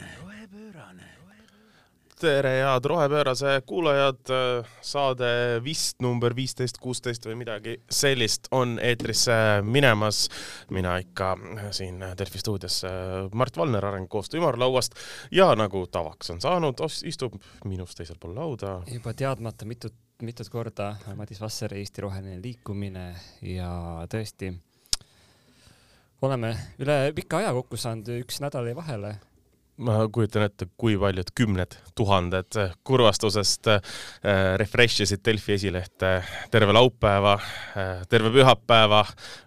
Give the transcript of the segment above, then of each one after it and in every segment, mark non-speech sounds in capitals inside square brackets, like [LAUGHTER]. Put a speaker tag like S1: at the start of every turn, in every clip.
S1: rohepöörane, rohepöörane.
S2: tere, head Rohepöörase kuulajad, saade vist number viisteist, kuusteist või midagi sellist on eetrisse minemas. mina ikka siin Delfi stuudios Mart Valner Arengukoostöö ümarlauast ja nagu tavaks on saanud, istub minust teisel pool lauda
S3: juba teadmata mitut, mitut korda Madis Vasser, Eesti Roheline Liikumine ja tõesti oleme üle pika aja kokku saanud, üks nädal jäi vahele.
S2: Ma kujutan ette, kui paljud kümned tuhanded kurvastusest äh, refresh isid Delfi esilehte terve laupäeva äh,, terve pühapäeva,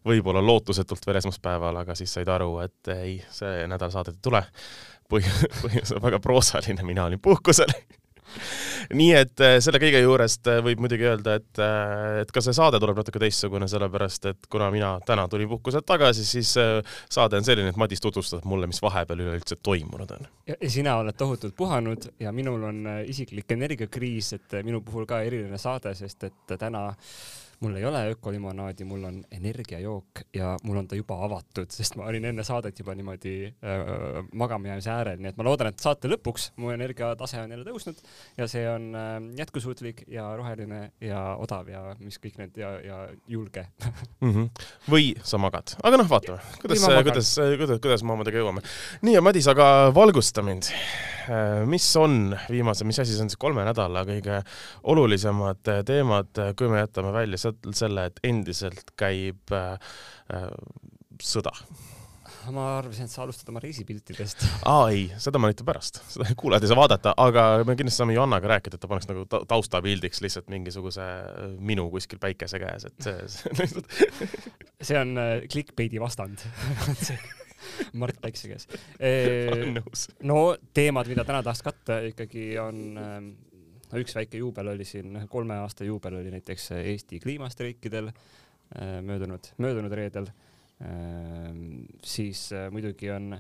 S2: võib-olla lootusetult veel esmaspäeval, aga siis said aru, et ei, see nädal saadet ei tule. põhjus, on väga proosaline, mina olin puhkusel [LAUGHS] nii et äh, selle kõige juurest äh, võib muidugi öelda, et, et ka see saade tuleb natuke teistsugune, sellepärast et kuna mina täna tulin puhkuselt tagasi, siis äh, saade on selline, et Madis tutvustab mulle, mis vahepeal üleüldse toimunud on.
S3: ja sina oled tohutult puhanud ja minul on äh, isiklik energiakriis, et äh, minu puhul ka eriline saade, sest et täna mul ei ole ökolimonaadi, mul on energiajook ja mul on ta juba avatud, sest ma olin enne saadet juba niimoodi äh, magama jäämise äärel, nii et ma loodan, et saate lõpuks mu energiatase on jälle tõusnud ja see on äh, jätkusuutlik ja roheline ja odav ja mis kõik need ja, ja julge.
S2: mm. -hmm. või sa magad, aga noh, vaatame, kuidas kuidas, kuidas, kuidas me omadega jõuame. nii ja Madis, aga valgusta mind. mis on viimase, mis asi see on siis kolme nädala kõige olulisemad teemad, kui me jätame välja sealt selle, et endiselt käib äh, äh, sõda?
S3: ma arvasin, et sa alustad oma reisipiltidest. [LAUGHS]
S2: aa ei, seda ma näitan pärast, seda kuulajad ei saa vaadata, aga me kindlasti saame Johannaga rääkida, et ta paneks nagu ta- taustapildiks lihtsalt mingisuguse äh, minu kuskil päikese käes, et see, see lihtsalt [LAUGHS]
S3: see on äh, clickbait'i vastand [LAUGHS] Mart Päikse käes.
S2: nõus.
S3: no teemad, mida täna tahaks katta ikkagi on, no üks väike juubel oli siin, kolme aasta juubel oli näiteks Eesti kliimastreikidel äh, möödunud, möödunud reedel. siis äh, muidugi on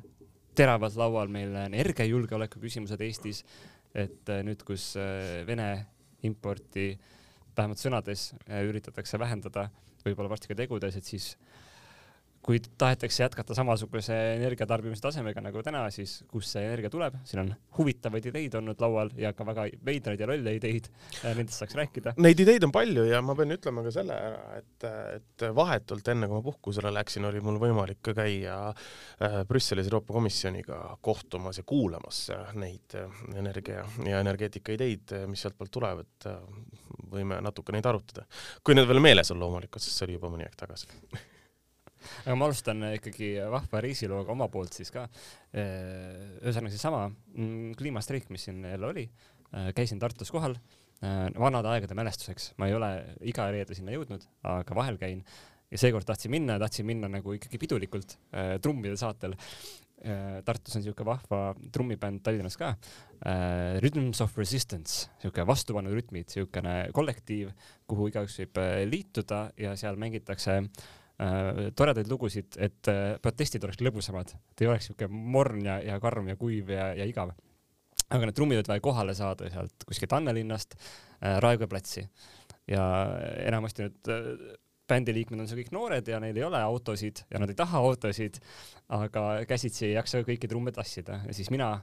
S3: teravalt laual meil energiajulgeoleku küsimused Eestis, et äh, nüüd, kus Vene importi vähemalt sõnades üritatakse vähendada, võib-olla varsti ka tegudes, et siis kui tahetakse jätkata samasuguse energiatarbimise tasemega nagu täna, siis kust see energia tuleb, siin on huvitavaid ideid olnud laual ja ka väga veidraid ja lolle ideid, nendest saaks rääkida.
S2: Neid ideid on palju ja ma pean ütlema ka selle ära, et, et vahetult enne, kui ma puhkusele läksin, oli mul võimalik ka käia äh, Brüsselis Euroopa Komisjoniga kohtumas ja kuulamas äh, neid äh, energia ja energeetika ideid, mis sealtpoolt tulevad. võime natuke neid arutada, kui need veel meeles on loomulikult, sest see oli juba mõni aeg tagasi. [LAUGHS]
S3: aga ma alustan ikkagi vahva reisilooga oma poolt siis ka. ühesõnaga seesama mm, kliimastreik, mis siin jälle oli, käisin Tartus kohal. Vanade aegade mälestuseks, ma ei ole iga reede sinna jõudnud, aga vahel käin. Ja seekord tahtsin minna, tahtsin minna nagu ikkagi pidulikult äh, trummide saatel. Äh,. Tartus on siuke vahva trummibänd Tallinnas ka. Äh,, Rhythms of Resistance, siuke vastupanurütmid, siukene kollektiiv, kuhu igaüks võib äh, liituda ja seal mängitakse äh, toredaid lugusid, et äh, protestid oleks lõbusamad, et ei oleks siuke morn ja, ja karm ja kuiv ja, ja igav. aga need trummid olid vaja kohale saada sealt kuskilt Annelinnast äh, Raekoja platsi ja enamasti need äh, bändi liikmed on seal kõik noored ja neil ei ole autosid ja nad ei taha autosid, aga käsitsi ei jaksa kõiki trumme tassida ja siis mina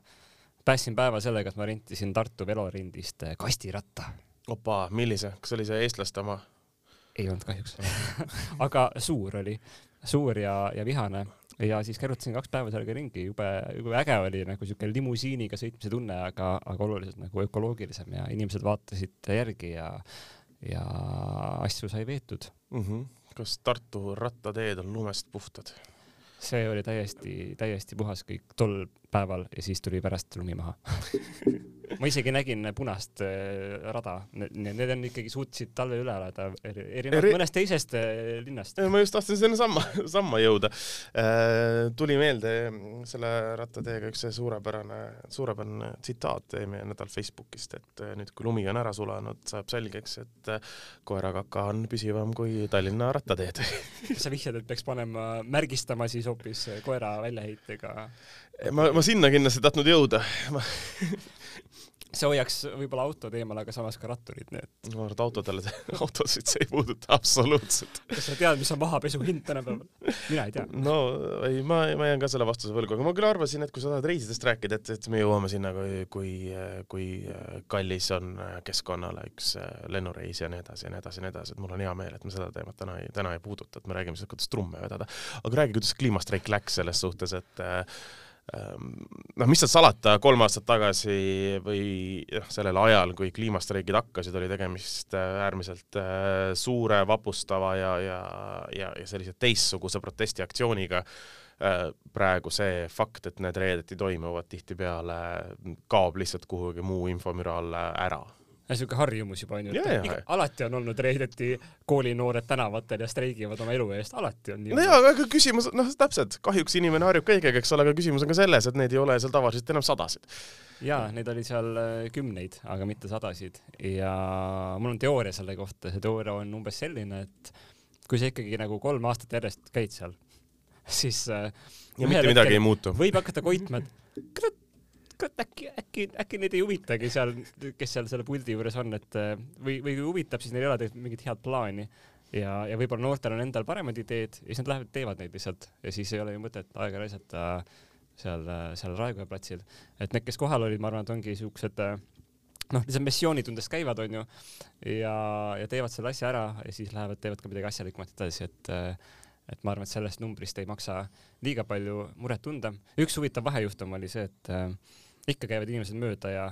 S3: päästsin päeva sellega, et ma rentisin Tartu velorendist äh, kastiratta.
S2: opa, millise, kas oli see eestlaste oma?
S3: Ei olnud kahjuks [LAUGHS] aga suur oli, suur ja, ja vihane ja siis kärutasin kaks päeva sellega ringi, jube, jube äge oli nagu siuke limusiiniga sõitmise tunne, aga, aga oluliselt nagu ökoloogilisem ja inimesed vaatasid järgi ja, ja asju sai veetud.
S2: mm. -hmm. kas Tartu rattateed on lumest puhtad?
S3: see oli täiesti, täiesti puhas kõik tol päeval ja siis tuli pärast lumi maha. [LAUGHS] ma isegi nägin punast äh, rada, need on ikkagi suutsid talve üle elada, erinevalt
S2: Eri-
S3: mõnest teisest äh, linnast.
S2: ma just tahtsin sinna samma, [LAUGHS] samma jõuda. tuli meelde selle rattateega üks suurepärane, suurepärane tsitaat eelmine nädal Facebookist, et äh, nüüd, kui lumi on ära sulanud, saab selgeks, et äh, koerakaka on püsivam kui Tallinna rattateed.
S3: kas [LAUGHS] sa vihjad, et peaks panema, märgistama siis hoopis koera väljaheitega?
S2: ma, ma sinna kindlasti tahtnud jõuda. [LAUGHS]
S3: see hoiaks võib-olla autod eemal, aga samas ka ratturid, nii et.
S2: ma arvan, et autodele, [LAUGHS] autosid see ei puuduta absoluutselt.
S3: kas sa tead, mis on mahapesu hind tänapäeval? mina ei tea.
S2: no ei, ma, ma jään ka selle vastuse võlgu, aga ma küll arvasin, et kui sa tahad reisidest rääkida, et, et me jõuame sinna, kui, kui, kui kallis on keskkonnale üks lennureis ja nii edasi ja nii edasi ja nii edasi, et mul on hea meel, et me seda teemat täna ei, täna ei puuduta, et me räägime sellest, kuidas trumme vedada. aga räägi, kuidas kliimastreik läks selles suhtes, et Ehm, noh, mis seal salata, kolm aastat tagasi või noh, sellel ajal, kui kliimastreigid hakkasid, oli tegemist äh, äärmiselt äh, suure, vapustava ja, ja, ja, ja sellise teistsuguse protestiaktsiooniga. Äh, praegu see fakt, et need reedeti toimuvad, tihtipeale kaob lihtsalt kuhugi muu infomüra alla ära
S3: niisugune harjumus juba onju, et alati on olnud reedeti koolinoored tänavatel ja streigivad oma elu eest, alati on
S2: nii. no jaa, aga küsimus, noh, täpselt, kahjuks inimene harjub kõigega, eks ole, aga küsimus on ka selles, et neid ei ole seal tavaliselt enam sadasid.
S3: jaa, neid oli seal äh, kümneid, aga mitte sadasid ja mul on teooria selle kohta, see teooria on umbes selline, et kui sa ikkagi nagu kolm aastat järjest käid seal, [LAUGHS] siis
S2: äh, ja mitte midagi ei muutu.
S3: võib hakata koitma, et kurat, äkki, äkki, äkki neid ei huvitagi seal, kes seal selle puldi juures on, et äh, või, või kui huvitab, siis neil ei ole tegelikult mingit head plaani ja, ja võib-olla noortel on endal paremad ideed ja siis nad lähevad, teevad neid lihtsalt ja siis ei ole ju mõtet aega raisata seal, seal Raekoja platsil. et need, kes kohal olid, ma arvan, et ongi siuksed noh, lihtsalt missioonitundest käivad, onju, ja, ja teevad selle asja ära ja siis lähevad, teevad ka midagi asjalikumat edasi, et et ma arvan, et sellest numbrist ei maksa liiga palju muret tunda. üks huvitav vahejuhtum oli see, et ikka käivad inimesed mööda ja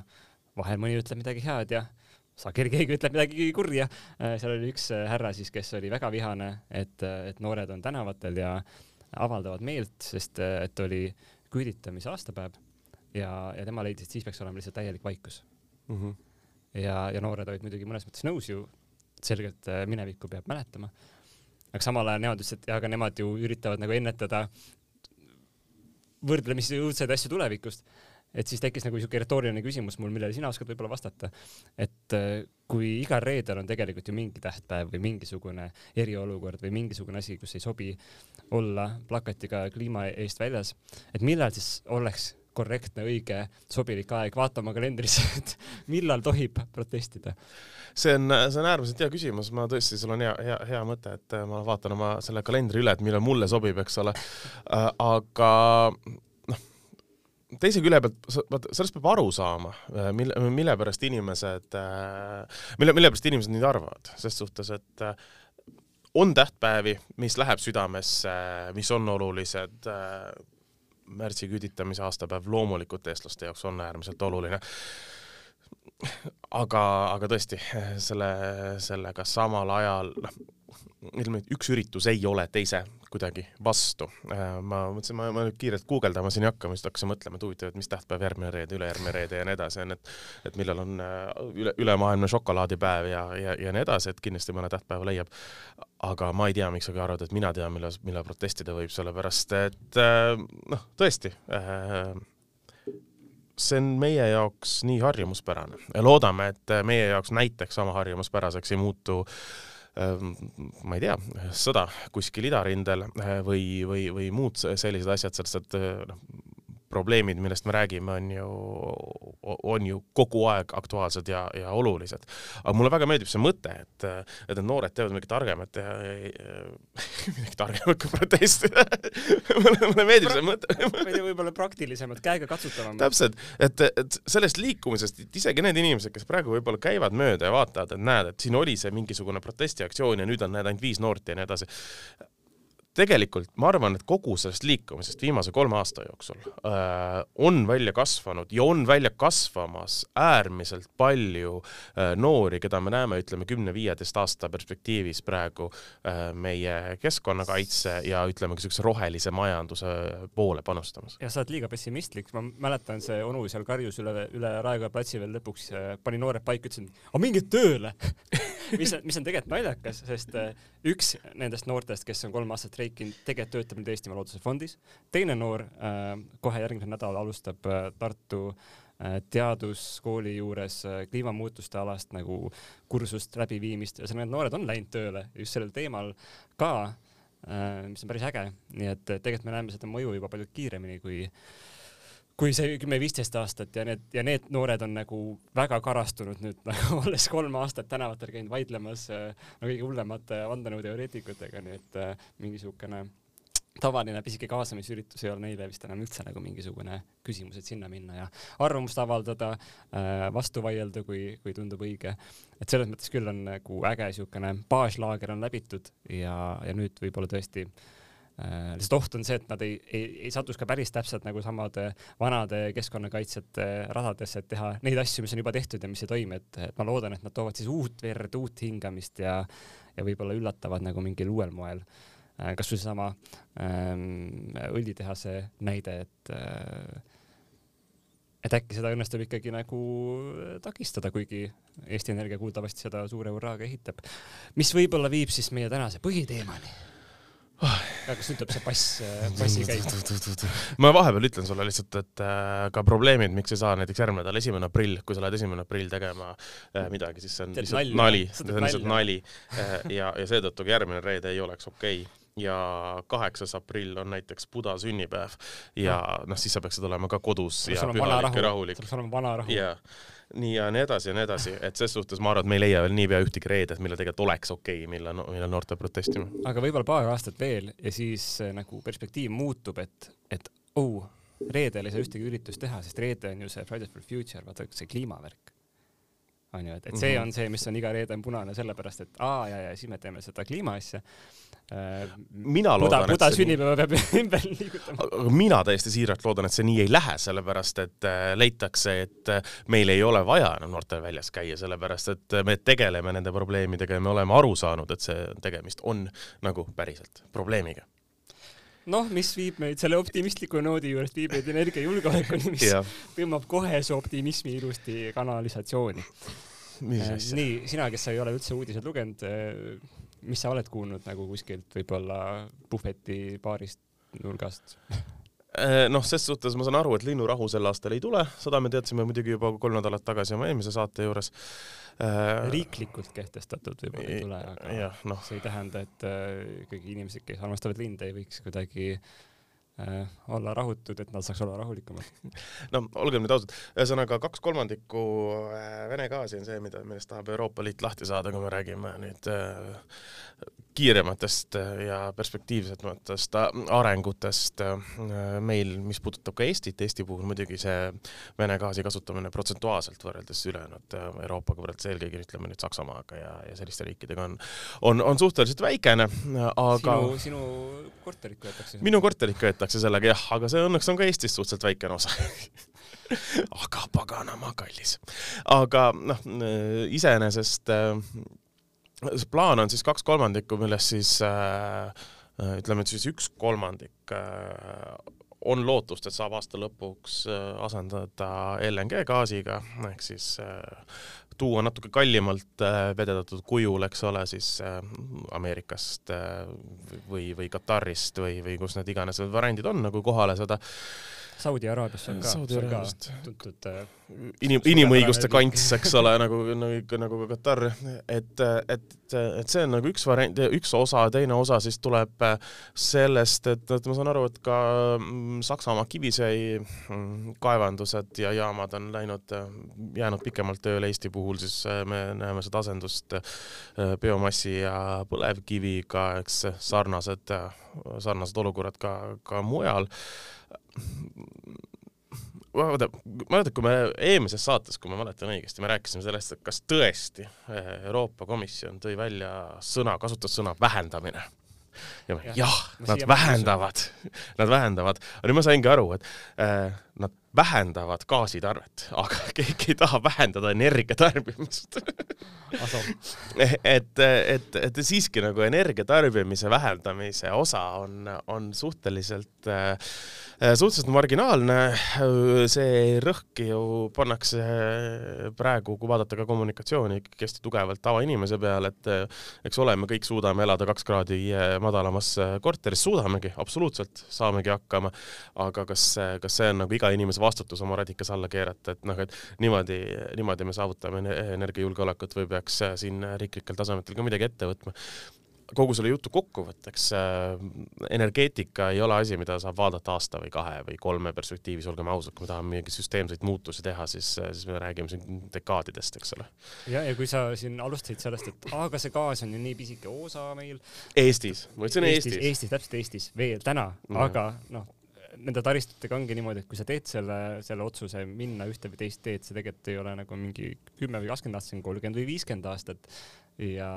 S3: vahel mõni ütleb midagi head ja sageli [LAUGHS] keegi ütleb midagi kurja. Äh, seal oli üks äh, härra siis, kes oli väga vihane, et, äh, et noored on tänavatel ja avaldavad meelt, sest et oli küüditamise aastapäev ja, ja tema leidis, et siis peaks olema lihtsalt täielik vaikus mm. -hmm. ja, ja noored olid muidugi mõnes mõttes nõus ju, selgelt minevikku peab mäletama. aga samal ajal nemad ütlesid, et aga nemad ju üritavad nagu ennetada võrdlemisi õudseid asju tulevikust et siis tekkis nagu niisugune retooriline küsimus mul, millele sina oskad võib-olla vastata. et äh, kui igal reedel on tegelikult ju mingi tähtpäev või mingisugune eriolukord või mingisugune asi, kus ei sobi olla plakatiga kliima eest väljas, et millal siis oleks korrektne, õige, sobilik aeg, vaata oma kalendrisse, [LAUGHS] et millal tohib protestida?
S2: see on, see on äärmiselt hea küsimus, ma tõesti, sul on hea, hea, hea mõte, et ma vaatan oma selle kalendri üle, et millal mulle sobib, eks ole. Äh, aga teise külje pealt, vaata, sellest peab aru saama, äh, mille, mille pärast inimesed, äh, mille, mille pärast inimesed nii arvavad, ses suhtes, et äh, on tähtpäevi, mis läheb südamesse, mis on olulised, märtsi küüditamise aastapäev loomulikult eestlaste jaoks on äärmiselt oluline. Aga, aga tõesti, selle, sellega samal ajal, noh, ütleme, et üks üritus ei ole teise kuidagi vastu. Äh, ma mõtlesin, ma, ma nüüd kiirelt guugeldama siin ei hakka, ma just hakkasin mõtlema, et huvitav, et mis tähtpäev järgmine reede, ülejärgmine reede ja nii edasi on, et et millal on äh, üle, ülemaailmne šokolaadipäev ja, ja, ja nii edasi, et kindlasti mõne tähtpäeva leiab. aga ma ei tea, miks sa arvad, et mina tean, millal, millal protestida võib, sellepärast et äh, noh, tõesti see on meie jaoks nii harjumuspärane ja loodame, et meie jaoks näiteks sama harjumuspäraseks ei muutu äh, ma ei tea, sõda kuskil idarindel eh, või, või, või muud sellised asjad, sellest, et eh, noh, probleemid, millest me räägime, on ju, on ju kogu aeg aktuaalsed ja, ja olulised. aga mulle väga meeldib see mõte, et, et need noored teevad midagi targemat ja, [LAUGHS] midagi targemat kui protestida [LAUGHS] mulle, mulle meeldib see mõte
S3: ma ei tea, võib-olla praktilisemalt, käegakatsutavam.
S2: täpselt, et, et sellest liikumisest, et isegi need inimesed, kes praegu võib-olla käivad mööda ja vaatavad, et näed, et siin oli see mingisugune protestiaktsioon ja nüüd on, näed, ainult viis noort ja nii edasi tegelikult ma arvan, et kogu sellest liikumisest viimase kolme aasta jooksul äh, on välja kasvanud ja on välja kasvamas äärmiselt palju äh, noori, keda me näeme, ütleme kümne-viieteist aasta perspektiivis praegu äh, meie keskkonnakaitse ja ütleme niisuguse rohelise majanduse poole panustamas.
S3: ja sa oled liiga pessimistlik, ma mäletan, see onu seal karjus üle, üle Raekoja platsi veel lõpuks äh, pani noored paika, ütlesin, aga minge tööle [LAUGHS] mis on, mis on tegelikult naljakas, sest äh, üks nendest noortest, kes on kolm aastat streikinud, tegelikult töötab nüüd Eestimaa Looduse Fondis. teine noor äh, kohe järgmisel nädalal alustab äh, Tartu äh, teaduskooli juures äh, kliimamuutuste alast nagu kursust läbiviimist ja need noored on läinud tööle just sellel teemal ka äh,, mis on päris äge, nii et tegelikult me näeme seda mõju juba palju kiiremini kui kui see kümme-viisteist aastat ja need ja need noored on nagu väga karastunud nüüd [LAUGHS] nagu olles kolm aastat tänavatel käinud vaidlemas äh, no kõige hullemate vandenõuteoreetikutega, nii et äh, mingisugune tavaline pisike kaasamisüritus ei ole neile vist enam üldse nagu mingisugune küsimus, et sinna minna ja arvamust avaldada, vastu vaielda, kui, kui tundub õige. et selles mõttes küll on nagu äge niisugune baaslaager on läbitud ja, ja nüüd võib-olla tõesti äh, lihtsalt oht on see, et nad ei, ei, ei satuks ka päris täpselt nagu samade vanade keskkonnakaitsjate radadesse, et teha neid asju, mis on juba tehtud ja mis ei toimi, et, et ma loodan, et nad toovad siis uut verd, uut hingamist ja, ja võib-olla üllatavad nagu mingil uuel moel Äh, kasvõi seesama ähm, õlitehase näide, et äh, et äkki seda õnnestub ikkagi nagu takistada, kuigi Eesti Energia kuuldavasti seda suure hurraaga ehitab. mis võib-olla viib siis meie tänase põhiteemani. Kas nüüd tuleb see bass, äh, bassi käima?
S2: ma vahepeal ütlen sulle lihtsalt, et äh, ka probleemid, miks ei saa näiteks järgmine nädal, esimene aprill, kui sa lähed esimene aprill tegema äh, midagi, siis see on lihtsalt nali, see on lihtsalt nali. Ja, ja seetõttu ka järgmine reede ei oleks okei. okay ja kaheksas aprill on näiteks Buda sünnipäev ja noh, siis sa peaksid olema ka kodus ja pühalik ja rahulik.
S3: sul peaks olema vana rahu.
S2: ja nii ja nii edasi ja nii edasi, et ses suhtes ma arvan, et me ei leia veel niipea ühtegi reedet, millal tegelikult oleks okei okay,, millal, millal noorte protestima.
S3: aga võib-olla paar aastat veel ja siis äh, nagu perspektiiv muutub, et, et oh, reedel ei saa ühtegi üritust teha, sest reede on ju see Fridays for Future, vaata see kliimavärk on ju, et, et see mhm. on see, mis on iga reede on punane, sellepärast et aa ja, ja siis me teeme seda kliimaasja.
S2: Mina loodan,
S3: et Buda sünnipäeva peab [LAUGHS] ümber liigutama.
S2: aga mina täiesti siiralt loodan, et see nii ei lähe, sellepärast et äh, leitakse, et äh, meil ei ole vaja enam noortel väljas käia, sellepärast et äh, me tegeleme nende probleemidega ja me oleme aru saanud, et see tegemist on nagu päriselt probleemiga
S3: noh, mis viib meid selle optimistliku noodi juurest, viib meid energiajulgeolekuni, mis tõmbab kohe see optimismi ilusti kanalisatsiooni. Äh, nii, sina, kes sa ei ole üldse uudiseid lugenud, äh, mis sa oled kuulnud nagu kuskilt võib-olla puhveti baarist, nurgast?
S2: Äh, noh, ses suhtes ma saan aru, et linnurahu sel aastal ei tule, seda me teadsime muidugi juba kolm nädalat tagasi oma eelmise saate juures.
S3: riiklikult kehtestatud võib-olla ei tule, aga ja, no. see ei tähenda, et ikkagi inimesed, kes armastavad linde, ei võiks kuidagi äh, Äh, olla rahutud, et nad saaks olla rahulikumad. [LAUGHS]
S2: no olgem nüüd ausad, ühesõnaga kaks kolmandikku äh, Vene gaasi on see, mida, millest tahab Euroopa Liit lahti saada, kui me räägime nüüd äh, kiirematest ja perspektiivsematest arengutest meil, mis puudutab ka Eestit, Eesti puhul muidugi see Vene gaasi kasutamine protsentuaalselt võrreldes ülejäänud Euroopaga, võrreldes eelkõige ütleme nüüd Saksamaaga ja, ja selliste riikidega on, on, on suhteliselt väikene, aga
S3: sinu, sinu korterit köetakse?
S2: minu korterit köetakse sellega jah, aga see õnneks on ka Eestis suhteliselt väikene osa [LAUGHS] aga paganama kallis. aga noh, iseenesest see plaan on siis kaks kolmandikku, millest siis äh, ütleme, et siis üks kolmandik äh, on lootust, et saab aasta lõpuks asendada LNG gaasiga ehk siis tuua natuke kallimalt äh, vedeldatud kujul, eks ole, siis äh, Ameerikast äh, või, või Katarist või, või kus need iganes variandid on nagu kohale saada
S3: Saudi Araabias on ka,
S2: Saudi Araabiast.
S3: tuntud äh,
S2: inim-, inimõiguste kants, eks ole, nagu, nagu, nagu ka Katar, et, et, et see on nagu üks variant, üks osa, teine osa siis tuleb sellest, et, et ma saan aru, et ka mm, Saksamaa kivisöe mm, kaevandused ja jaamad on läinud, jäänud pikemalt tööle, Eesti puhul siis me näeme seda asendust äh, biomassi ja põlevkiviga, eks sarnased, sarnased olukorrad ka, ka mujal vaata, mäletad, kui me eelmises saates, kui ma mäletan õigesti, me rääkisime sellest, et kas tõesti eh, Euroopa Komisjon tõi välja sõna, kasutas sõna vähendamine. ja jah ja,, nad vähendavad, [LAUGHS] nad vähendavad, aga nüüd ma saingi aru, et äh, nad vähendavad gaasitarvet, aga [LAUGHS] keegi ei taha vähendada energiatarbimist. [LAUGHS] Et, et, et siiski nagu energiatarbimise vähendamise osa on, on suhteliselt äh, suhteliselt marginaalne, see rõhk ju pannakse praegu, kui vaadata ka kommunikatsiooni, ikkagi hästi tugevalt tavainimese peale, et eks ole, me kõik suudame elada kaks kraadi äh, madalamas korteris, suudamegi, absoluutselt, saamegi hakkama, aga kas, kas see on nagu iga inimese vastutus oma radikas alla keerata, et noh, et niimoodi, niimoodi me saavutame energiajulgeolekut või peaks siin riiklikel tasemetel ka midagi ette võtma kogu selle jutu kokkuvõtteks äh,, energeetika ei ole asi, mida saab vaadata aasta või kahe või kolme perspektiivis, olgem ausad, kui me tahame mingeid süsteemseid muutusi teha, siis, siis me räägime siin dekaadidest, eks ole.
S3: ja, ja kui sa siin alustasid sellest, et aga see gaas on ju nii pisike osa meil.
S2: Eestis, ma ütlesin Eestis,
S3: Eestis.. Eestis, täpselt Eestis, veel täna mm, -hmm. aga noh, nende taristutega ongi niimoodi, et kui sa teed selle, selle otsuse minna ühte või teist teed, see tegelikult ei ole nagu mingi kümme või kakskümmend aastat, see on kolmkümmend või viiskümmend aastat ja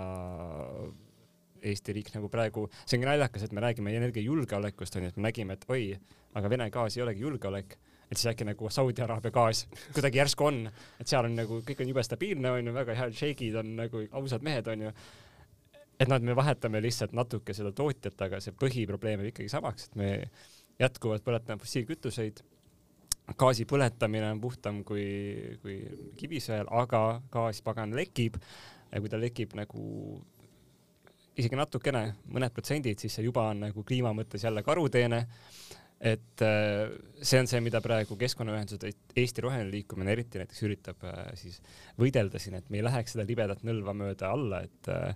S3: Eesti riik nagu praegu, see ongi naljakas, et me räägime energiajulgeolekust onju, et me nägime, et oi, aga Vene gaas ei olegi julgeolek, et siis äkki nagu Saudi Araabia gaas [LAUGHS] kuidagi järsku on, et seal on nagu kõik on jube stabiilne onju, väga head šeigid on nagu ausad mehed onju. et noh, et me vahetame lihtsalt natuke seda tootjat, aga see põhiprobleem jääb ikkagi samaks, et me jätkuvalt põletame fossiilkütuseid gaasi põletamine on puhtam kui, kui kivisöel, aga gaas pagan lekib ja kui ta lekib nagu isegi natukene, mõned protsendid, siis see juba on nagu kliima mõttes jälle karuteene. et äh, see on see, mida praegu keskkonnaühendused, Eesti Roheline Liikumine eriti näiteks üritab äh, siis võidelda siin, et me ei läheks seda libedat nõlva mööda alla, et äh,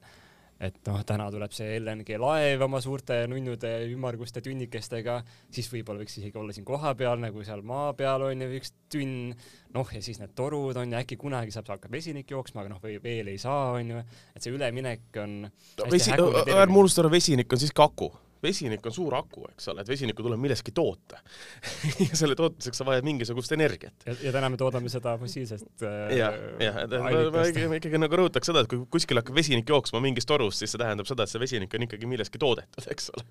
S3: et noh, täna tuleb see LNG laev oma suurte nunnude ümmarguste tünnikestega, siis võib-olla võiks isegi olla siin kohapeal nagu seal maa peal on ju üks tünn, noh ja siis need torud on ja äkki kunagi saab, hakkab vesinik jooksma, aga noh, või veel ei saa, on ju, et see üleminek on
S2: no, vesi, ärme unusta ära, vesinik on siiski aku vesinik on suur aku, eks ole, et vesinikku tuleb millestki toota [LAUGHS] ja selle tootmiseks sa vajad mingisugust energiat.
S3: ja, ja täna me toodame seda fossiilsest
S2: äh, ja, jah, et ma, ikkagi, nagu rõhutaks seda, et kui kuskil hakkab vesinik jooksma mingist torust, siis see tähendab seda, et see vesinik on ikkagi millestki toodetud, [LAUGHS] eks ole.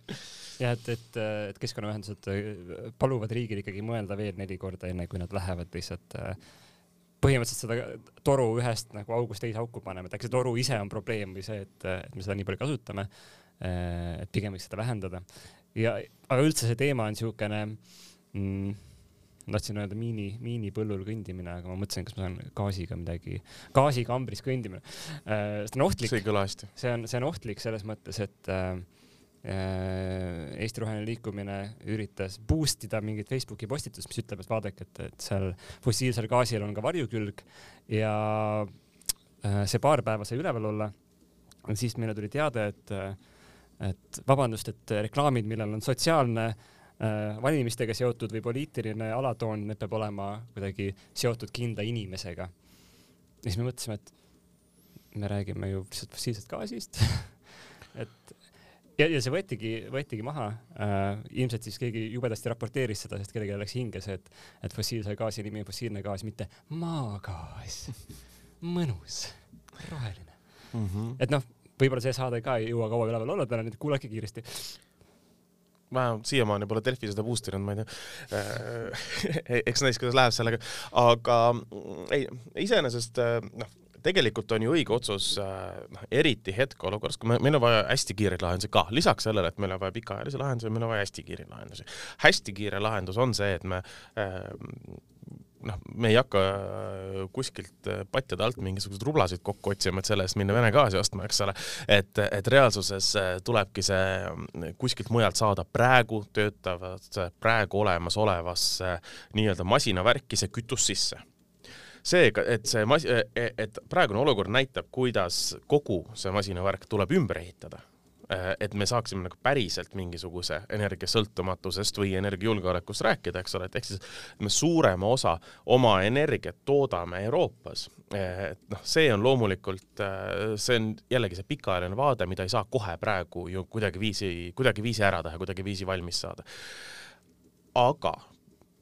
S3: ja et, et, et keskkonnaühendused äh, paluvad riigil ikkagi mõelda veel neli korda, enne kui nad lähevad lihtsalt äh, põhimõtteliselt seda toru ühest nagu august teise auku panema, et äkki see toru ise on probleem või see, et, et me seda nii palju kasutame Äh, et pigem võiks seda vähendada. ja, aga üldse see teema on niisugune mm, tahtsin öelda miini, miinipõllul kõndimine, aga ma mõtlesin, kas ma saan gaasiga midagi, gaasikambris kõndimine äh,. see on ohtlik.
S2: see ei kõla hästi.
S3: see on, see on ohtlik selles mõttes, et äh, äh Eesti Roheline Liikumine üritas boost ida mingit Facebooki postitust, mis ütleb, et vaadake, et, et seal fossiilsel gaasil on ka varjukülg ja äh, see paar päeva sai üleval olla. siis meile tuli teade, et äh, et vabandust, et reklaamid, millel on sotsiaalne äh, valimistega seotud või poliitiline alatoon, need peab olema kuidagi seotud kindla inimesega. ja siis me mõtlesime, et me räägime ju lihtsalt fossiilsest gaasist [LAUGHS] et ja, ja see võetigi, võetigi maha äh,. ilmselt siis keegi jubedasti raporteeris seda, sest kellelegi läks hinge see, et, et fossiilse gaasi nimi on fossiilne gaas, mitte maagaas [LAUGHS] mõnus, roheline mm. -hmm. et noh, võib-olla see saade ka ei jõua kaua üleval olla täna, nii et kuulake kiiresti
S2: vähemalt siiamaani pole Delfi seda boost inud, ma ei tea. Äh, [LAUGHS] eks näis, kuidas läheb sellega, aga mm, ei, iseenesest äh, noh, tegelikult on ju õige otsus äh, noh, eriti hetkeolukorras, kui me, meil on vaja hästi kiireid lahendusi ka, lisaks sellele, et meil on vaja pikaajalisi lahendusi, meil on vaja hästi kiireid lahendusi. hästi kiire lahendus on see, et me äh, noh, me ei hakka äh, kuskilt äh, patjade alt mingisuguseid rublasid kokku otsima, et selle eest minna Vene gaasi ostma, eks ole. et, et reaalsuses äh, tulebki see kuskilt mujalt saada praegu töötavasse, praegu olemasolevasse nii-öelda masinavärki see kütus sisse seega, et see mas-, e-, et praegune olukord näitab, kuidas kogu see masinavärk tuleb ümber ehitada et me saaksime nagu päriselt mingisuguse energiasõltumatusest või energiajulgeolekust rääkida, eks ole, et ehk siis me suurema osa oma energiat toodame Euroopas. Äh, et noh, see on loomulikult, äh, see on jällegi see pikaajaline vaade, mida ei saa kohe praegu ju kuidagiviisi, kuidagiviisi ära teha, kuidagiviisi valmis saada. aga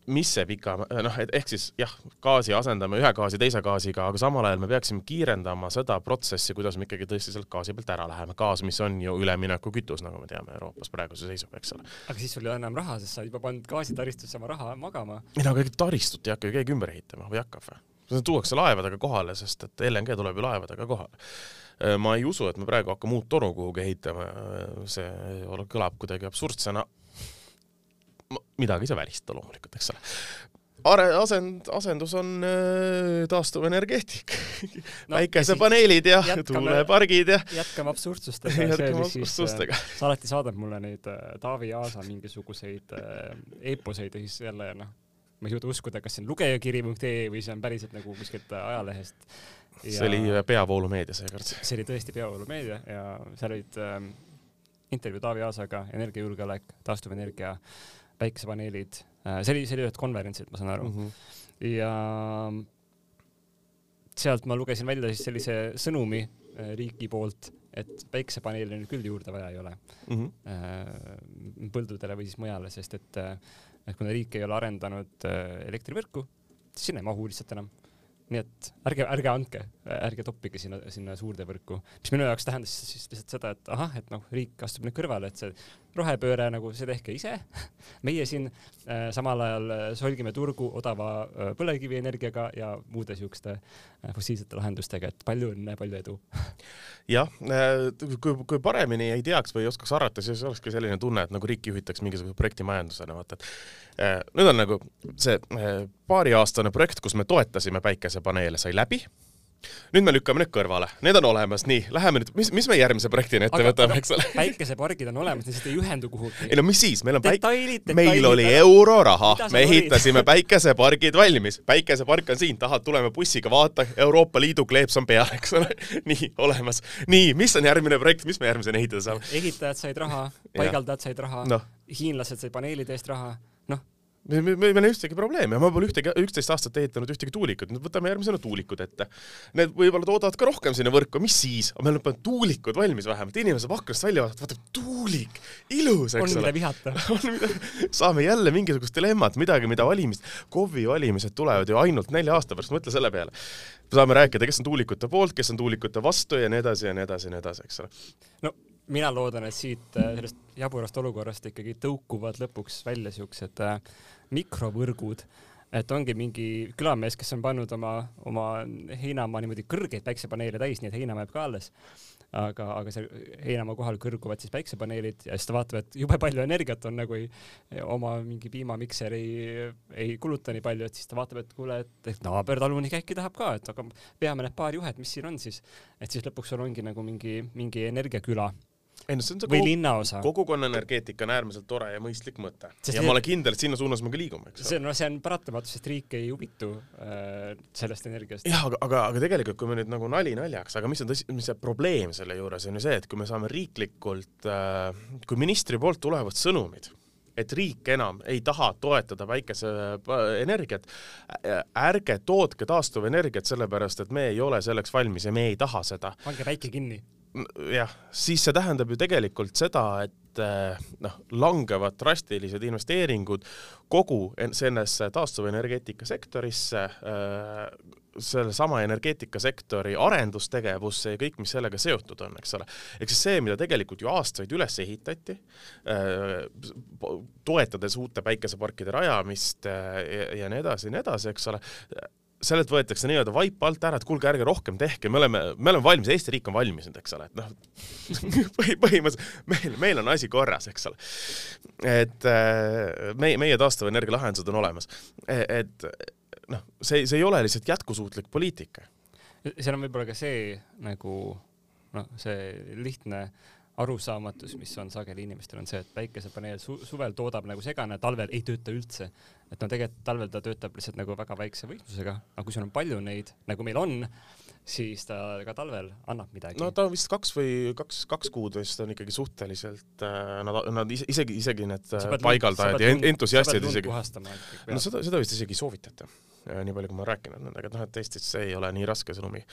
S2: mis see pika, noh, et ehk siis jah, gaasi asendame ühe gaasi teise gaasiga, aga samal ajal me peaksime kiirendama seda protsessi, kuidas me ikkagi tõesti sealt gaasi pealt ära läheme. gaas, mis on ju üleminekukütus, nagu me teame Euroopas praeguse seisuga, eks ole.
S3: aga siis sul ei ole enam raha, sest sa oled juba pannud gaasitaristusse oma raha magama.
S2: ei no aga taristut ei hakka ju keegi ümber ehitama või hakkab või? see tuuakse laevadega kohale, sest et LNG tuleb ju laevadega kohale. ma ei usu, et me praegu hakkame uut toru kuhugi ehitama, see kõlab kuidagi absurdsena midagi ei saa välistada loomulikult, eks ole. Are-, asend, asendus on äh, taastuvenergeetik [LAUGHS] no,. päikesepaneelid ja tuulepargid ja.
S3: jätkame absurdsustega [LAUGHS]
S2: jätkame absurdsustega.
S3: sa alati saadad mulle neid äh, Taavi Aasa mingisuguseid äh, eeposeid ja siis jälle noh, ma ei suuda uskuda, kas see on lugejakiri.ee või see on päriselt nagu kuskilt ajalehest.
S2: Ja... see oli peavoolumeedia seekord. [LAUGHS]
S3: see oli tõesti peavoolumeedia ja seal olid äh, intervjuu Taavi Aasaga, energiajulgeolek, taastuvenergia, päikesepaneelid, see oli, see oli ühed konverentsid, ma saan aru mm. -hmm. ja sealt ma lugesin välja siis sellise sõnumi riigi poolt, et päikesepaneele nüüd küll juurde vaja ei ole mm -hmm. põldudele või siis mujale, sest et, et kuna riik ei ole arendanud elektrivõrku, siis sinna ei mahu lihtsalt enam nii et ärge, ärge andke, ärge toppige sinna, sinna suurde võrku, mis minu jaoks tähendas siis lihtsalt seda, et ahah, et noh, riik astub nüüd kõrvale, et see rohepööre nagu see tehke ise. [LAUGHS] meie siin äh, samal ajal äh, solgime turgu odava äh, põlevkivienergiaga ja muude siukeste äh, fossiilsete lahendustega, et palju õnne, palju edu. [LAUGHS]
S2: jah äh,, kui, kui paremini ei teaks või ei oskaks arvata, siis olekski selline tunne, et nagu riiki juhitaks mingisuguse projektimajandusena, vaata, et äh, nüüd on nagu see paariaastane projekt, kus me toetasime päikesepaneele, sai läbi nüüd me lükkame need kõrvale, need on olemas, nii, läheme nüüd, mis, mis me järgmise projektina ette aga, võtame, eks ole?
S3: päikesepargid on olemas, lihtsalt ei ühendu kuhugi.
S2: ei no mis siis, meil on päik-, meil oli euroraha, me ehitasime päikesepargid valmis, päikesepark on siin, tahad, tuleme bussiga, vaata, Euroopa Liidu kleeps on peal, eks ole. [LAUGHS] nii, olemas. nii, mis on järgmine projekt, mis me järgmisena ehitada saame?
S3: ehitajad said raha, [LAUGHS] paigaldajad said raha no., hiinlased said paneelide eest raha
S2: me, me, meil ei ole ühtegi probleemi, ma pole ühtegi, üksteist aastat ehitanud ühtegi tuulikut, nüüd võtame järgmisena tuulikud ette. Need võib-olla toodavad ka rohkem sinna võrku, mis siis, meil on tuulikud valmis vähemalt, inimene saab aknast välja vaadata, vaatab tuulik, ilus, eks
S3: ole. [LAUGHS] on mida vihata
S2: saame jälle mingisugust dilemmat, midagi, mida valimist, KOV-i valimised tulevad ju ainult nelja aasta pärast, mõtle selle peale. saame rääkida, kes on tuulikute poolt, kes on tuulikute vastu ja nii edasi ja nii edasi ja nii edasi, eks ole.
S3: no mina loodan, et siit äh, sellest jaburast olukorrast ikkagi tõukuvad lõpuks välja siuksed äh, mikrovõrgud, et ongi mingi külamees, kes on pannud oma, oma heinamaa niimoodi kõrgeid päiksepaneele täis, nii et heinamaa jääb ka alles. aga, aga seal heinamaa kohal kõrguvad siis päiksepaneelid ja siis ta vaatab, et jube palju energiat on nagu ei, oma mingi piimamikser ei, ei kuluta nii palju, et siis ta vaatab, et kuule, et, et naabertalunik äkki tahab ka, et aga veame need paar juhet, mis siin on siis. et siis lõpuks sul ongi nagu mingi, mingi energiaküla
S2: ei no see on see
S3: kogu, linnaosa.
S2: kogukonna energeetika on äärmiselt tore ja mõistlik mõte. ja ma olen kindel, et sinna suunas me ka liigume, eks
S3: ole. see on, no see on paratamatus, sest riik ei huvitu äh, sellest energiast.
S2: jah, aga, aga, aga tegelikult, kui me nüüd nagu nali naljaks, aga mis on tõsi, mis see probleem selle juures on ju see, et kui me saame riiklikult äh,, kui ministri poolt tulevad sõnumid, et riik enam ei taha toetada päikeseenergiat, ärge tootke taastuvenergiat, sellepärast et me ei ole selleks valmis ja me ei taha seda.
S3: pange päike kinni
S2: jah, siis see tähendab ju tegelikult seda, et eh, noh, langevad drastilised investeeringud kogu sellesse taastuvenergeetika sektorisse, eh, sellesama energeetikasektori arendustegevusse ja kõik, mis sellega seotud on, eks ole. ehk siis see, mida tegelikult ju aastaid üles ehitati, eh, toetades uute päikeseparkide rajamist ja, ja nii edasi ja nii edasi, eks ole sellelt võetakse nii-öelda vaip alt ära, et kuulge, ärge rohkem tehke, me oleme, me oleme valmis, Eesti riik on valmis nüüd, eks ole, et noh [LAUGHS] põhi, põhimõtteliselt meil, meil on asi korras, eks ole. et äh, meie, meie taastuvenergia lahendused on olemas. E, et noh, see, see ei ole lihtsalt jätkusuutlik poliitika.
S3: seal on võib-olla ka see nagu noh, see lihtne arusaamatus, mis on sageli inimestel, on see, et päikesepaneel su suvel toodab nagu segane, talvel ei tööta üldse. Et no tegelikult talvel ta töötab lihtsalt nagu väga väikse võimsusega, aga kui sul on palju neid, nagu meil on, siis ta ka talvel annab midagi.
S2: no ta vist kaks või kaks, kaks kuud vist on ikkagi suhteliselt äh,, nad, nad isegi, isegi need äh, paigaldajad ja entusiastid isegi. no seda, seda vist isegi ei soovitata, äh, nii palju kui ma olen rääkinud nendega, et noh, et Eestis see ei ole nii raske see lumi.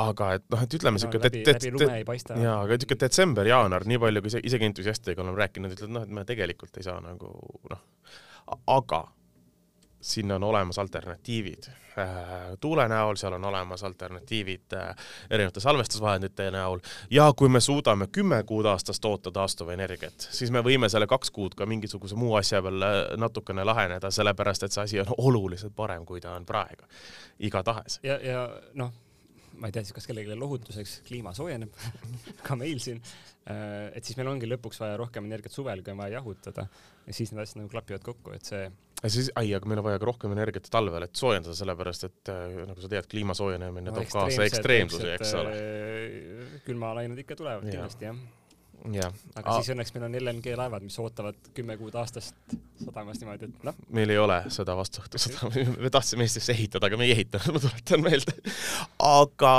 S2: aga et noh, et ütleme siuke no,
S3: läbi,
S2: jaa, aga siuke detsember, jaanuar, nii palju kui isegi entusiastidega oleme rääkinud, ütlevad noh, et me tegelikult ei saa nagu noh, aga sinna on olemas alternatiivid tuule näol, seal on olemas alternatiivid äh, erinevate salvestusvahendite näol. Ja kui me suudame kümme kuud aastas toota taastuvenergiat, siis me võime selle kaks kuud ka mingisuguse muu asja peal äh, natukene laheneda, sellepärast et see asi on oluliselt parem, kui ta on praegu, igatahes.
S3: ja, ja noh, ma ei tea siis, kas kellelegi lohutuseks kliima soojeneb [LAUGHS] ka meil siin, et siis meil ongi lõpuks vaja rohkem energiat suvel, kui on vaja jahutada. Ja siis need asjad nagu klapivad kokku, et see
S2: siis, ai, aga meil on vaja ka rohkem energiat talvel, et soojendada, sellepärast et äh, nagu sa tead, kliima soojenemine no, toob kaasa ekstreemsusi, eks ole.
S3: Äh, külmalained ikka tulevad ja. kindlasti, jah
S2: jah.
S3: aga Aa. siis õnneks meil on LNG laevad, mis ootavad kümme kuud aastast sadamas niimoodi, et noh.
S2: meil ei ole seda vastuõhtu sada, me tahtsime Eestisse ehitada, aga me ei ehitanud, ma tuletan meelde. aga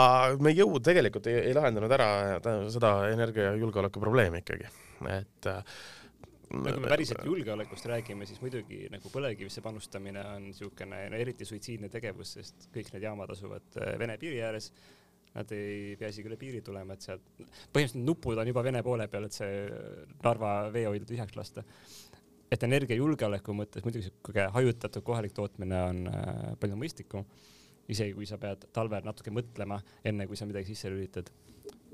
S2: me ei jõudnud, tegelikult ei, ei lahendanud ära seda energiajulgeoleku probleemi ikkagi, et äh,
S3: no kui me päriselt julgeolekust räägime, siis muidugi nagu põlevkivisse panustamine on niisugune eriti suitsiidne tegevus, sest kõik need jaamad asuvad äh, Vene piiri ääres Nad ei pea isegi üle piiri tulema, et sealt, põhimõtteliselt nupud on juba Vene poole peal, et see Narva veehoidla tühjaks lasta. et energiajulgeoleku mõttes muidugi sihuke hajutatud kohalik tootmine on äh, palju mõistlikum, isegi kui sa pead talvel natuke mõtlema, enne kui sa midagi sisse lülitad.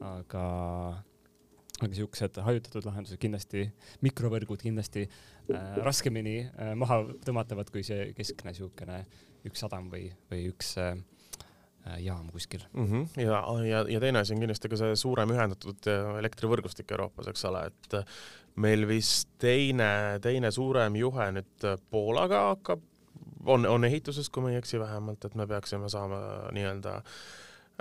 S3: aga, aga siuksed hajutatud lahendused kindlasti, mikrovõrgud kindlasti äh, raskemini äh, maha tõmmatavad kui see keskne siukene üks sadam või, või üks äh, Äh, jaam kuskil
S2: mm. -hmm. ja, ja, ja teine asi on kindlasti ka see suurem ühendatud äh, elektrivõrgustik Euroopas, eks ole, et äh, meil vist teine, teine suurem juhe nüüd Poolaga hakkab, on, on ehituses, kui ma ei eksi vähemalt, et me peaksime saama nii-öelda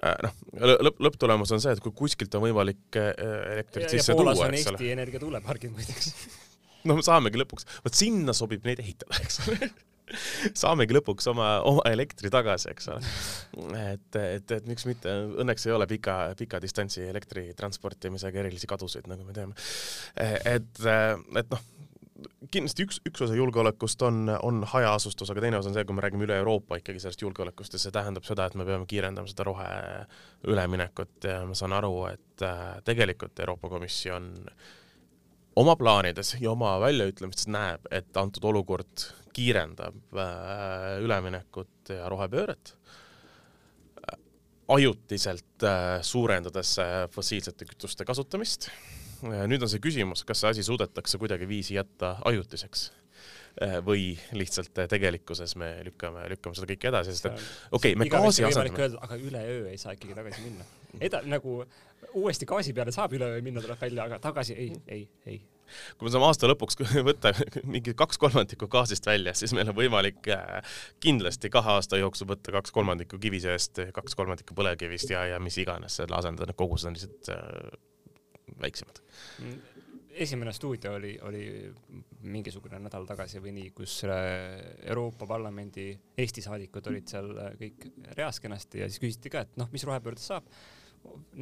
S2: noh, lõpp, lõpptulemus on see, et kui kuskilt on võimalik elektrit ja, sisse ja tuua, eks ole.
S3: Eesti Energia tuulepargid muideks [LAUGHS]
S2: no saamegi lõpuks, vot sinna sobib neid ehitada, eks ole [LAUGHS] saamegi lõpuks oma, oma elektri tagasi, eks ole. et, et, et miks mitte, õnneks ei ole pika, pika distantsi elektri transportimisega erilisi kadusid, nagu me teame. et, et noh, kindlasti üks, üks osa julgeolekust on, on hajaasustus, aga teine osa on see, kui me räägime üle Euroopa ikkagi sellest julgeolekust ja see tähendab seda, et me peame kiirendama seda roheüleminekut ja ma saan aru, et äh, tegelikult Euroopa Komisjon oma plaanides ja oma väljaütlemistes näeb, et antud olukord kiirendab äh, üleminekut ja rohepööret, ajutiselt äh, suurendades fossiilsete kütuste kasutamist. Nüüd on see küsimus, kas see asi suudetakse kuidagiviisi jätta ajutiseks või lihtsalt tegelikkuses me lükkame, lükkame seda kõike edasi, sest et okei okay,, me gaasi asendame.
S3: aga üleöö ei saa ikkagi tagasi minna. eda-, nagu uuesti gaasi peale saab üleöö minna, tuleb välja, aga tagasi ei, ei, ei
S2: kui me saame aasta lõpuks [LAUGHS] võtta mingi kaks kolmandikku gaasist välja, siis meil on võimalik äh, kindlasti kahe aasta jooksul võtta kaks kolmandikku kivisöest, kaks kolmandikku põlevkivist ja, ja mis iganes, selle asendada, need kogused on lihtsalt äh, väiksemad.
S3: esimene stuudio oli, oli mingisugune nädal tagasi või nii, kus äh, Euroopa Parlamendi Eesti saadikud olid seal äh, kõik reas kenasti ja siis küsiti ka, et noh, mis rohepöördest saab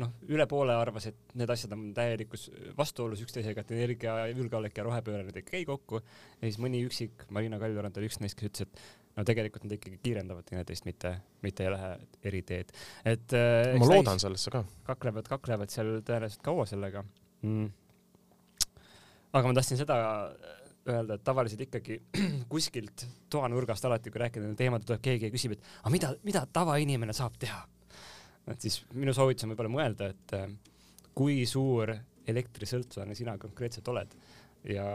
S3: noh, üle poole arvas, et need asjad on täielikus vastuolus üksteisega, et energia, julgeolek ja rohepööre need ei käi kokku. ja siis mõni üksik, Marina Kaljurand oli üks neist, kes ütles, et no tegelikult nad ikkagi kiirendavad teineteist, mitte, mitte ei lähe eri teed. et
S2: äh, ma loodan sellesse ka.
S3: kaklevad, kaklevad seal tõenäoliselt kaua sellega mm.. aga ma tahtsin seda öelda, et tavaliselt ikkagi [CLEARS THROAT] kuskilt toanurgast alati, kui rääkida teemadel, tuleb keegi ja küsib, et aga mida, mida tavainimene saab teha et siis minu soovitus on võib-olla mõelda, et äh, kui suur elektrisõltlane sina konkreetselt oled ja,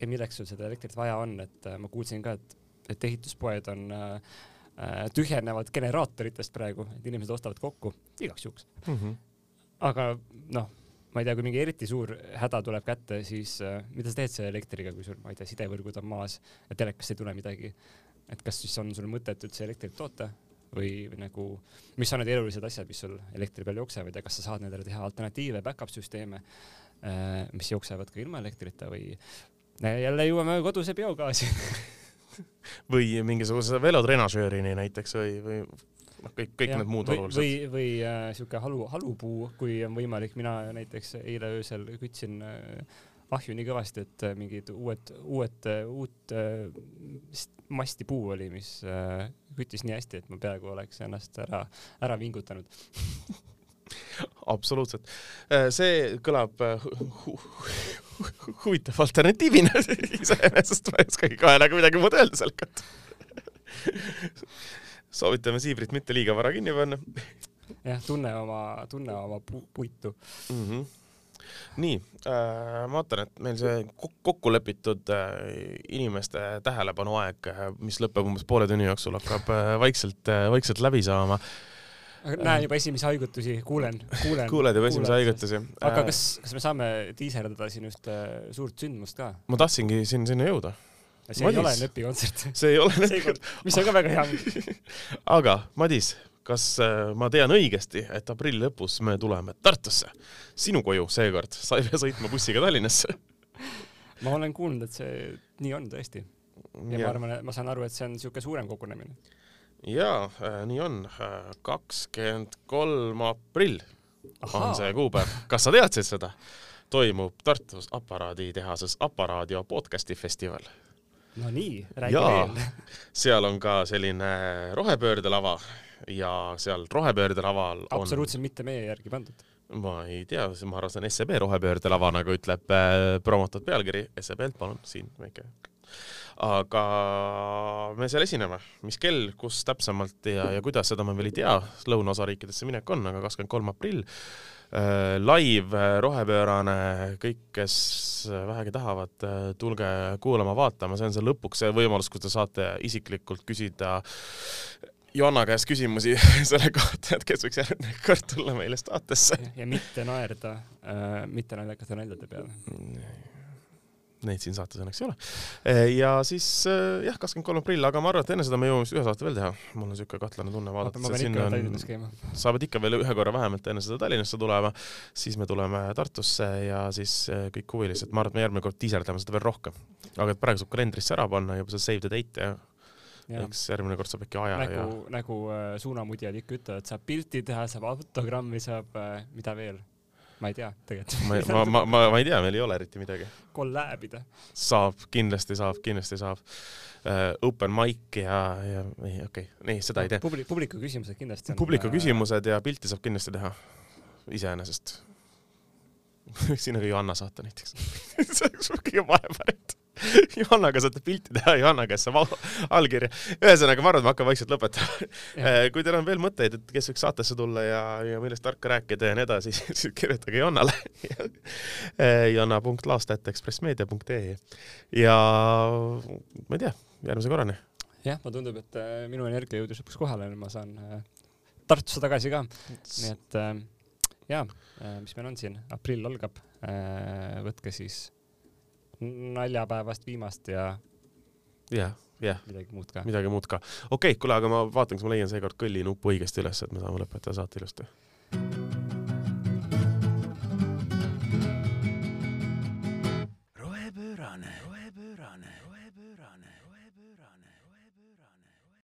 S3: ja milleks sul seda elektrit vaja on, et äh, ma kuulsin ka, et, et ehituspoed on äh, äh, tühjenevad generaatoritest praegu, et inimesed ostavad kokku igaks juhuks mm. -hmm. aga noh, ma ei tea, kui mingi eriti suur häda tuleb kätte, siis äh, mida sa teed selle elektriga, kui sul, ma ei tea, sidevõrgud on maas ja telekast ei tule midagi. et kas siis on sul mõtet üldse elektrit toota või, või nagu, mis on need elulised asjad, mis sul elektri peal jooksevad ja kas sa saad nendele teha alternatiive, back-up süsteeme, äh, mis jooksevad ka ilma elektrita või jälle jõuame koduse biogaasi [LAUGHS] [LAUGHS]
S2: või mingisuguse velotrenažöörini näiteks või, või noh, kõik, kõik ja, need muud
S3: või, olulised. või, või äh, sihuke halu, halupuu, kui on võimalik, mina näiteks eile öösel kütsin äh, ahju nii kõvasti, et äh, mingid uued, uued, äh, uut äh, masti puu oli, mis küttis nii hästi, et ma peaaegu oleks ennast ära, ära vingutanud [LAUGHS]
S2: absoluutselt. see kõlab huvitav alternatiivina [LAUGHS] iseenesest, ma ei oskagi kahe näoga midagi muud öelda selle kohta. soovitame siibrit mitte liiga vara kinni panna.
S3: jah, tunne oma, tunne oma pu puitu mm. -hmm
S2: nii äh,, ma vaatan, et meil see kokku lepitud äh, inimeste tähelepanuaeg, äh, mis lõpeb umbes poole tunni jooksul, hakkab äh, vaikselt äh,, vaikselt läbi saama
S3: näen juba esimesi haigutusi, kuulen, kuulen.
S2: kuuled juba esimesi haigutusi.
S3: aga äh, kas, kas me saame diiserdada siin ühte suurt sündmust ka?
S2: ma tahtsingi siin sinna jõuda.
S3: see Madis. ei ole Nööpi kontsert.
S2: see ei ole [LAUGHS] Nööpi kontsert.
S3: mis on ka väga hea [LAUGHS]
S2: aga Madis, kas äh, ma tean õigesti, et aprilli lõpus me tuleme Tartusse, sinu koju seekord, sa ei pea sõitma bussiga Tallinnasse? [LAUGHS]
S3: ma olen kuulnud, et see nii on tõesti. ja ma arvan, et ma saan aru, et see on niisugune suurem kogunemine.
S2: Jaa äh,, nii on. kakskümmend kolm aprill Aha. on see kuupäev. kas sa teadsid seda? toimub Tartus aparaaditehases Aparaadio podcasti festival.
S3: no nii, räägi veel.
S2: seal on ka selline rohepöördelava ja seal rohepöördelaval
S3: on absoluutselt mitte meie järgi pandud
S2: ma ei tea, ma arvan, see on SEB rohepöördelava, nagu ütleb äh, promotud pealkiri, SEB-lt palun, siin väike. Aga me seal esineme, mis kell, kus täpsemalt ja, ja kuidas, seda ma veel ei tea, lõunaosariikidesse minek on, aga kakskümmend kolm aprill. Äh, live äh, rohepöörane, kõik, kes vähegi tahavad, äh, tulge kuulama-vaatama, see on see lõpuks see võimalus, kus te saate isiklikult küsida Joanna käest küsimusi [LAUGHS] selle kohta, et kes võiks järgmine kord tulla meile saatesse.
S3: ja mitte naerda äh,, mitte naljakate naljade peale.
S2: Neid siin saates õnneks ei ole. Äh, ja siis äh, jah, kakskümmend kolm aprill, aga ma arvan, et enne seda me jõuame ühe saate veel teha. mul on niisugune kahtlane tunne vaadates. sa pead ikka veel ühe korra vähemalt enne seda Tallinnasse tulema, siis me tuleme Tartusse ja siis äh, kõik huvilised, ma arvan, et me järgmine kord tiiserdame seda veel rohkem. aga et praegu saab kalendrisse ära panna juba see save the date ja eks järgmine kord saab äkki aja
S3: nagu, ja nagu äh, suunamudjad ikka ütlevad, saab pilti teha, saab autogrammi, saab äh, mida veel? Ma ei tea tegelikult.
S2: ma, ma, ma, ma, ei tea, meil ei ole eriti midagi.
S3: kolläbida.
S2: saab, kindlasti saab, kindlasti saab uh,. Open mic ja, ja ei, okei okay., nii, seda ei tee.
S3: Publi-, publiku küsimused kindlasti
S2: on. publiku äh, küsimused ja pilti saab kindlasti teha, iseenesest [LAUGHS] sinna ka Johanna saata näiteks [LAUGHS] see oleks kõige parem variant [LAUGHS] Johannaga saate pilti teha, Johanna käest saab allkirja. ühesõnaga, ma arvan, et ma hakkan vaikselt lõpetama. Eh, kui teil on veel mõtteid, et kes võiks saatesse tulla ja, ja millest tarka rääkida ja nii edasi, [LAUGHS] siis kirjutage Johannale eh, [LAUGHS] jonna.laastat.ekspressmeedia.ee ja ma ei tea, järgmise korrani.
S3: jah, mulle tundub, et eh, minu energia jõudis lõpuks kohale, nüüd ma saan Tartusse tagasi ka. nii et jaa, mis meil on siin, aprill algab, võtke siis naljapäevast viimast ja
S2: jah, jah.
S3: midagi muud ka.
S2: midagi muud ka. okei okay,, kuule, aga ma vaatan, kas ma leian seekord kõlli nupu õigesti üles, et me saame lõpetada saate ilusti.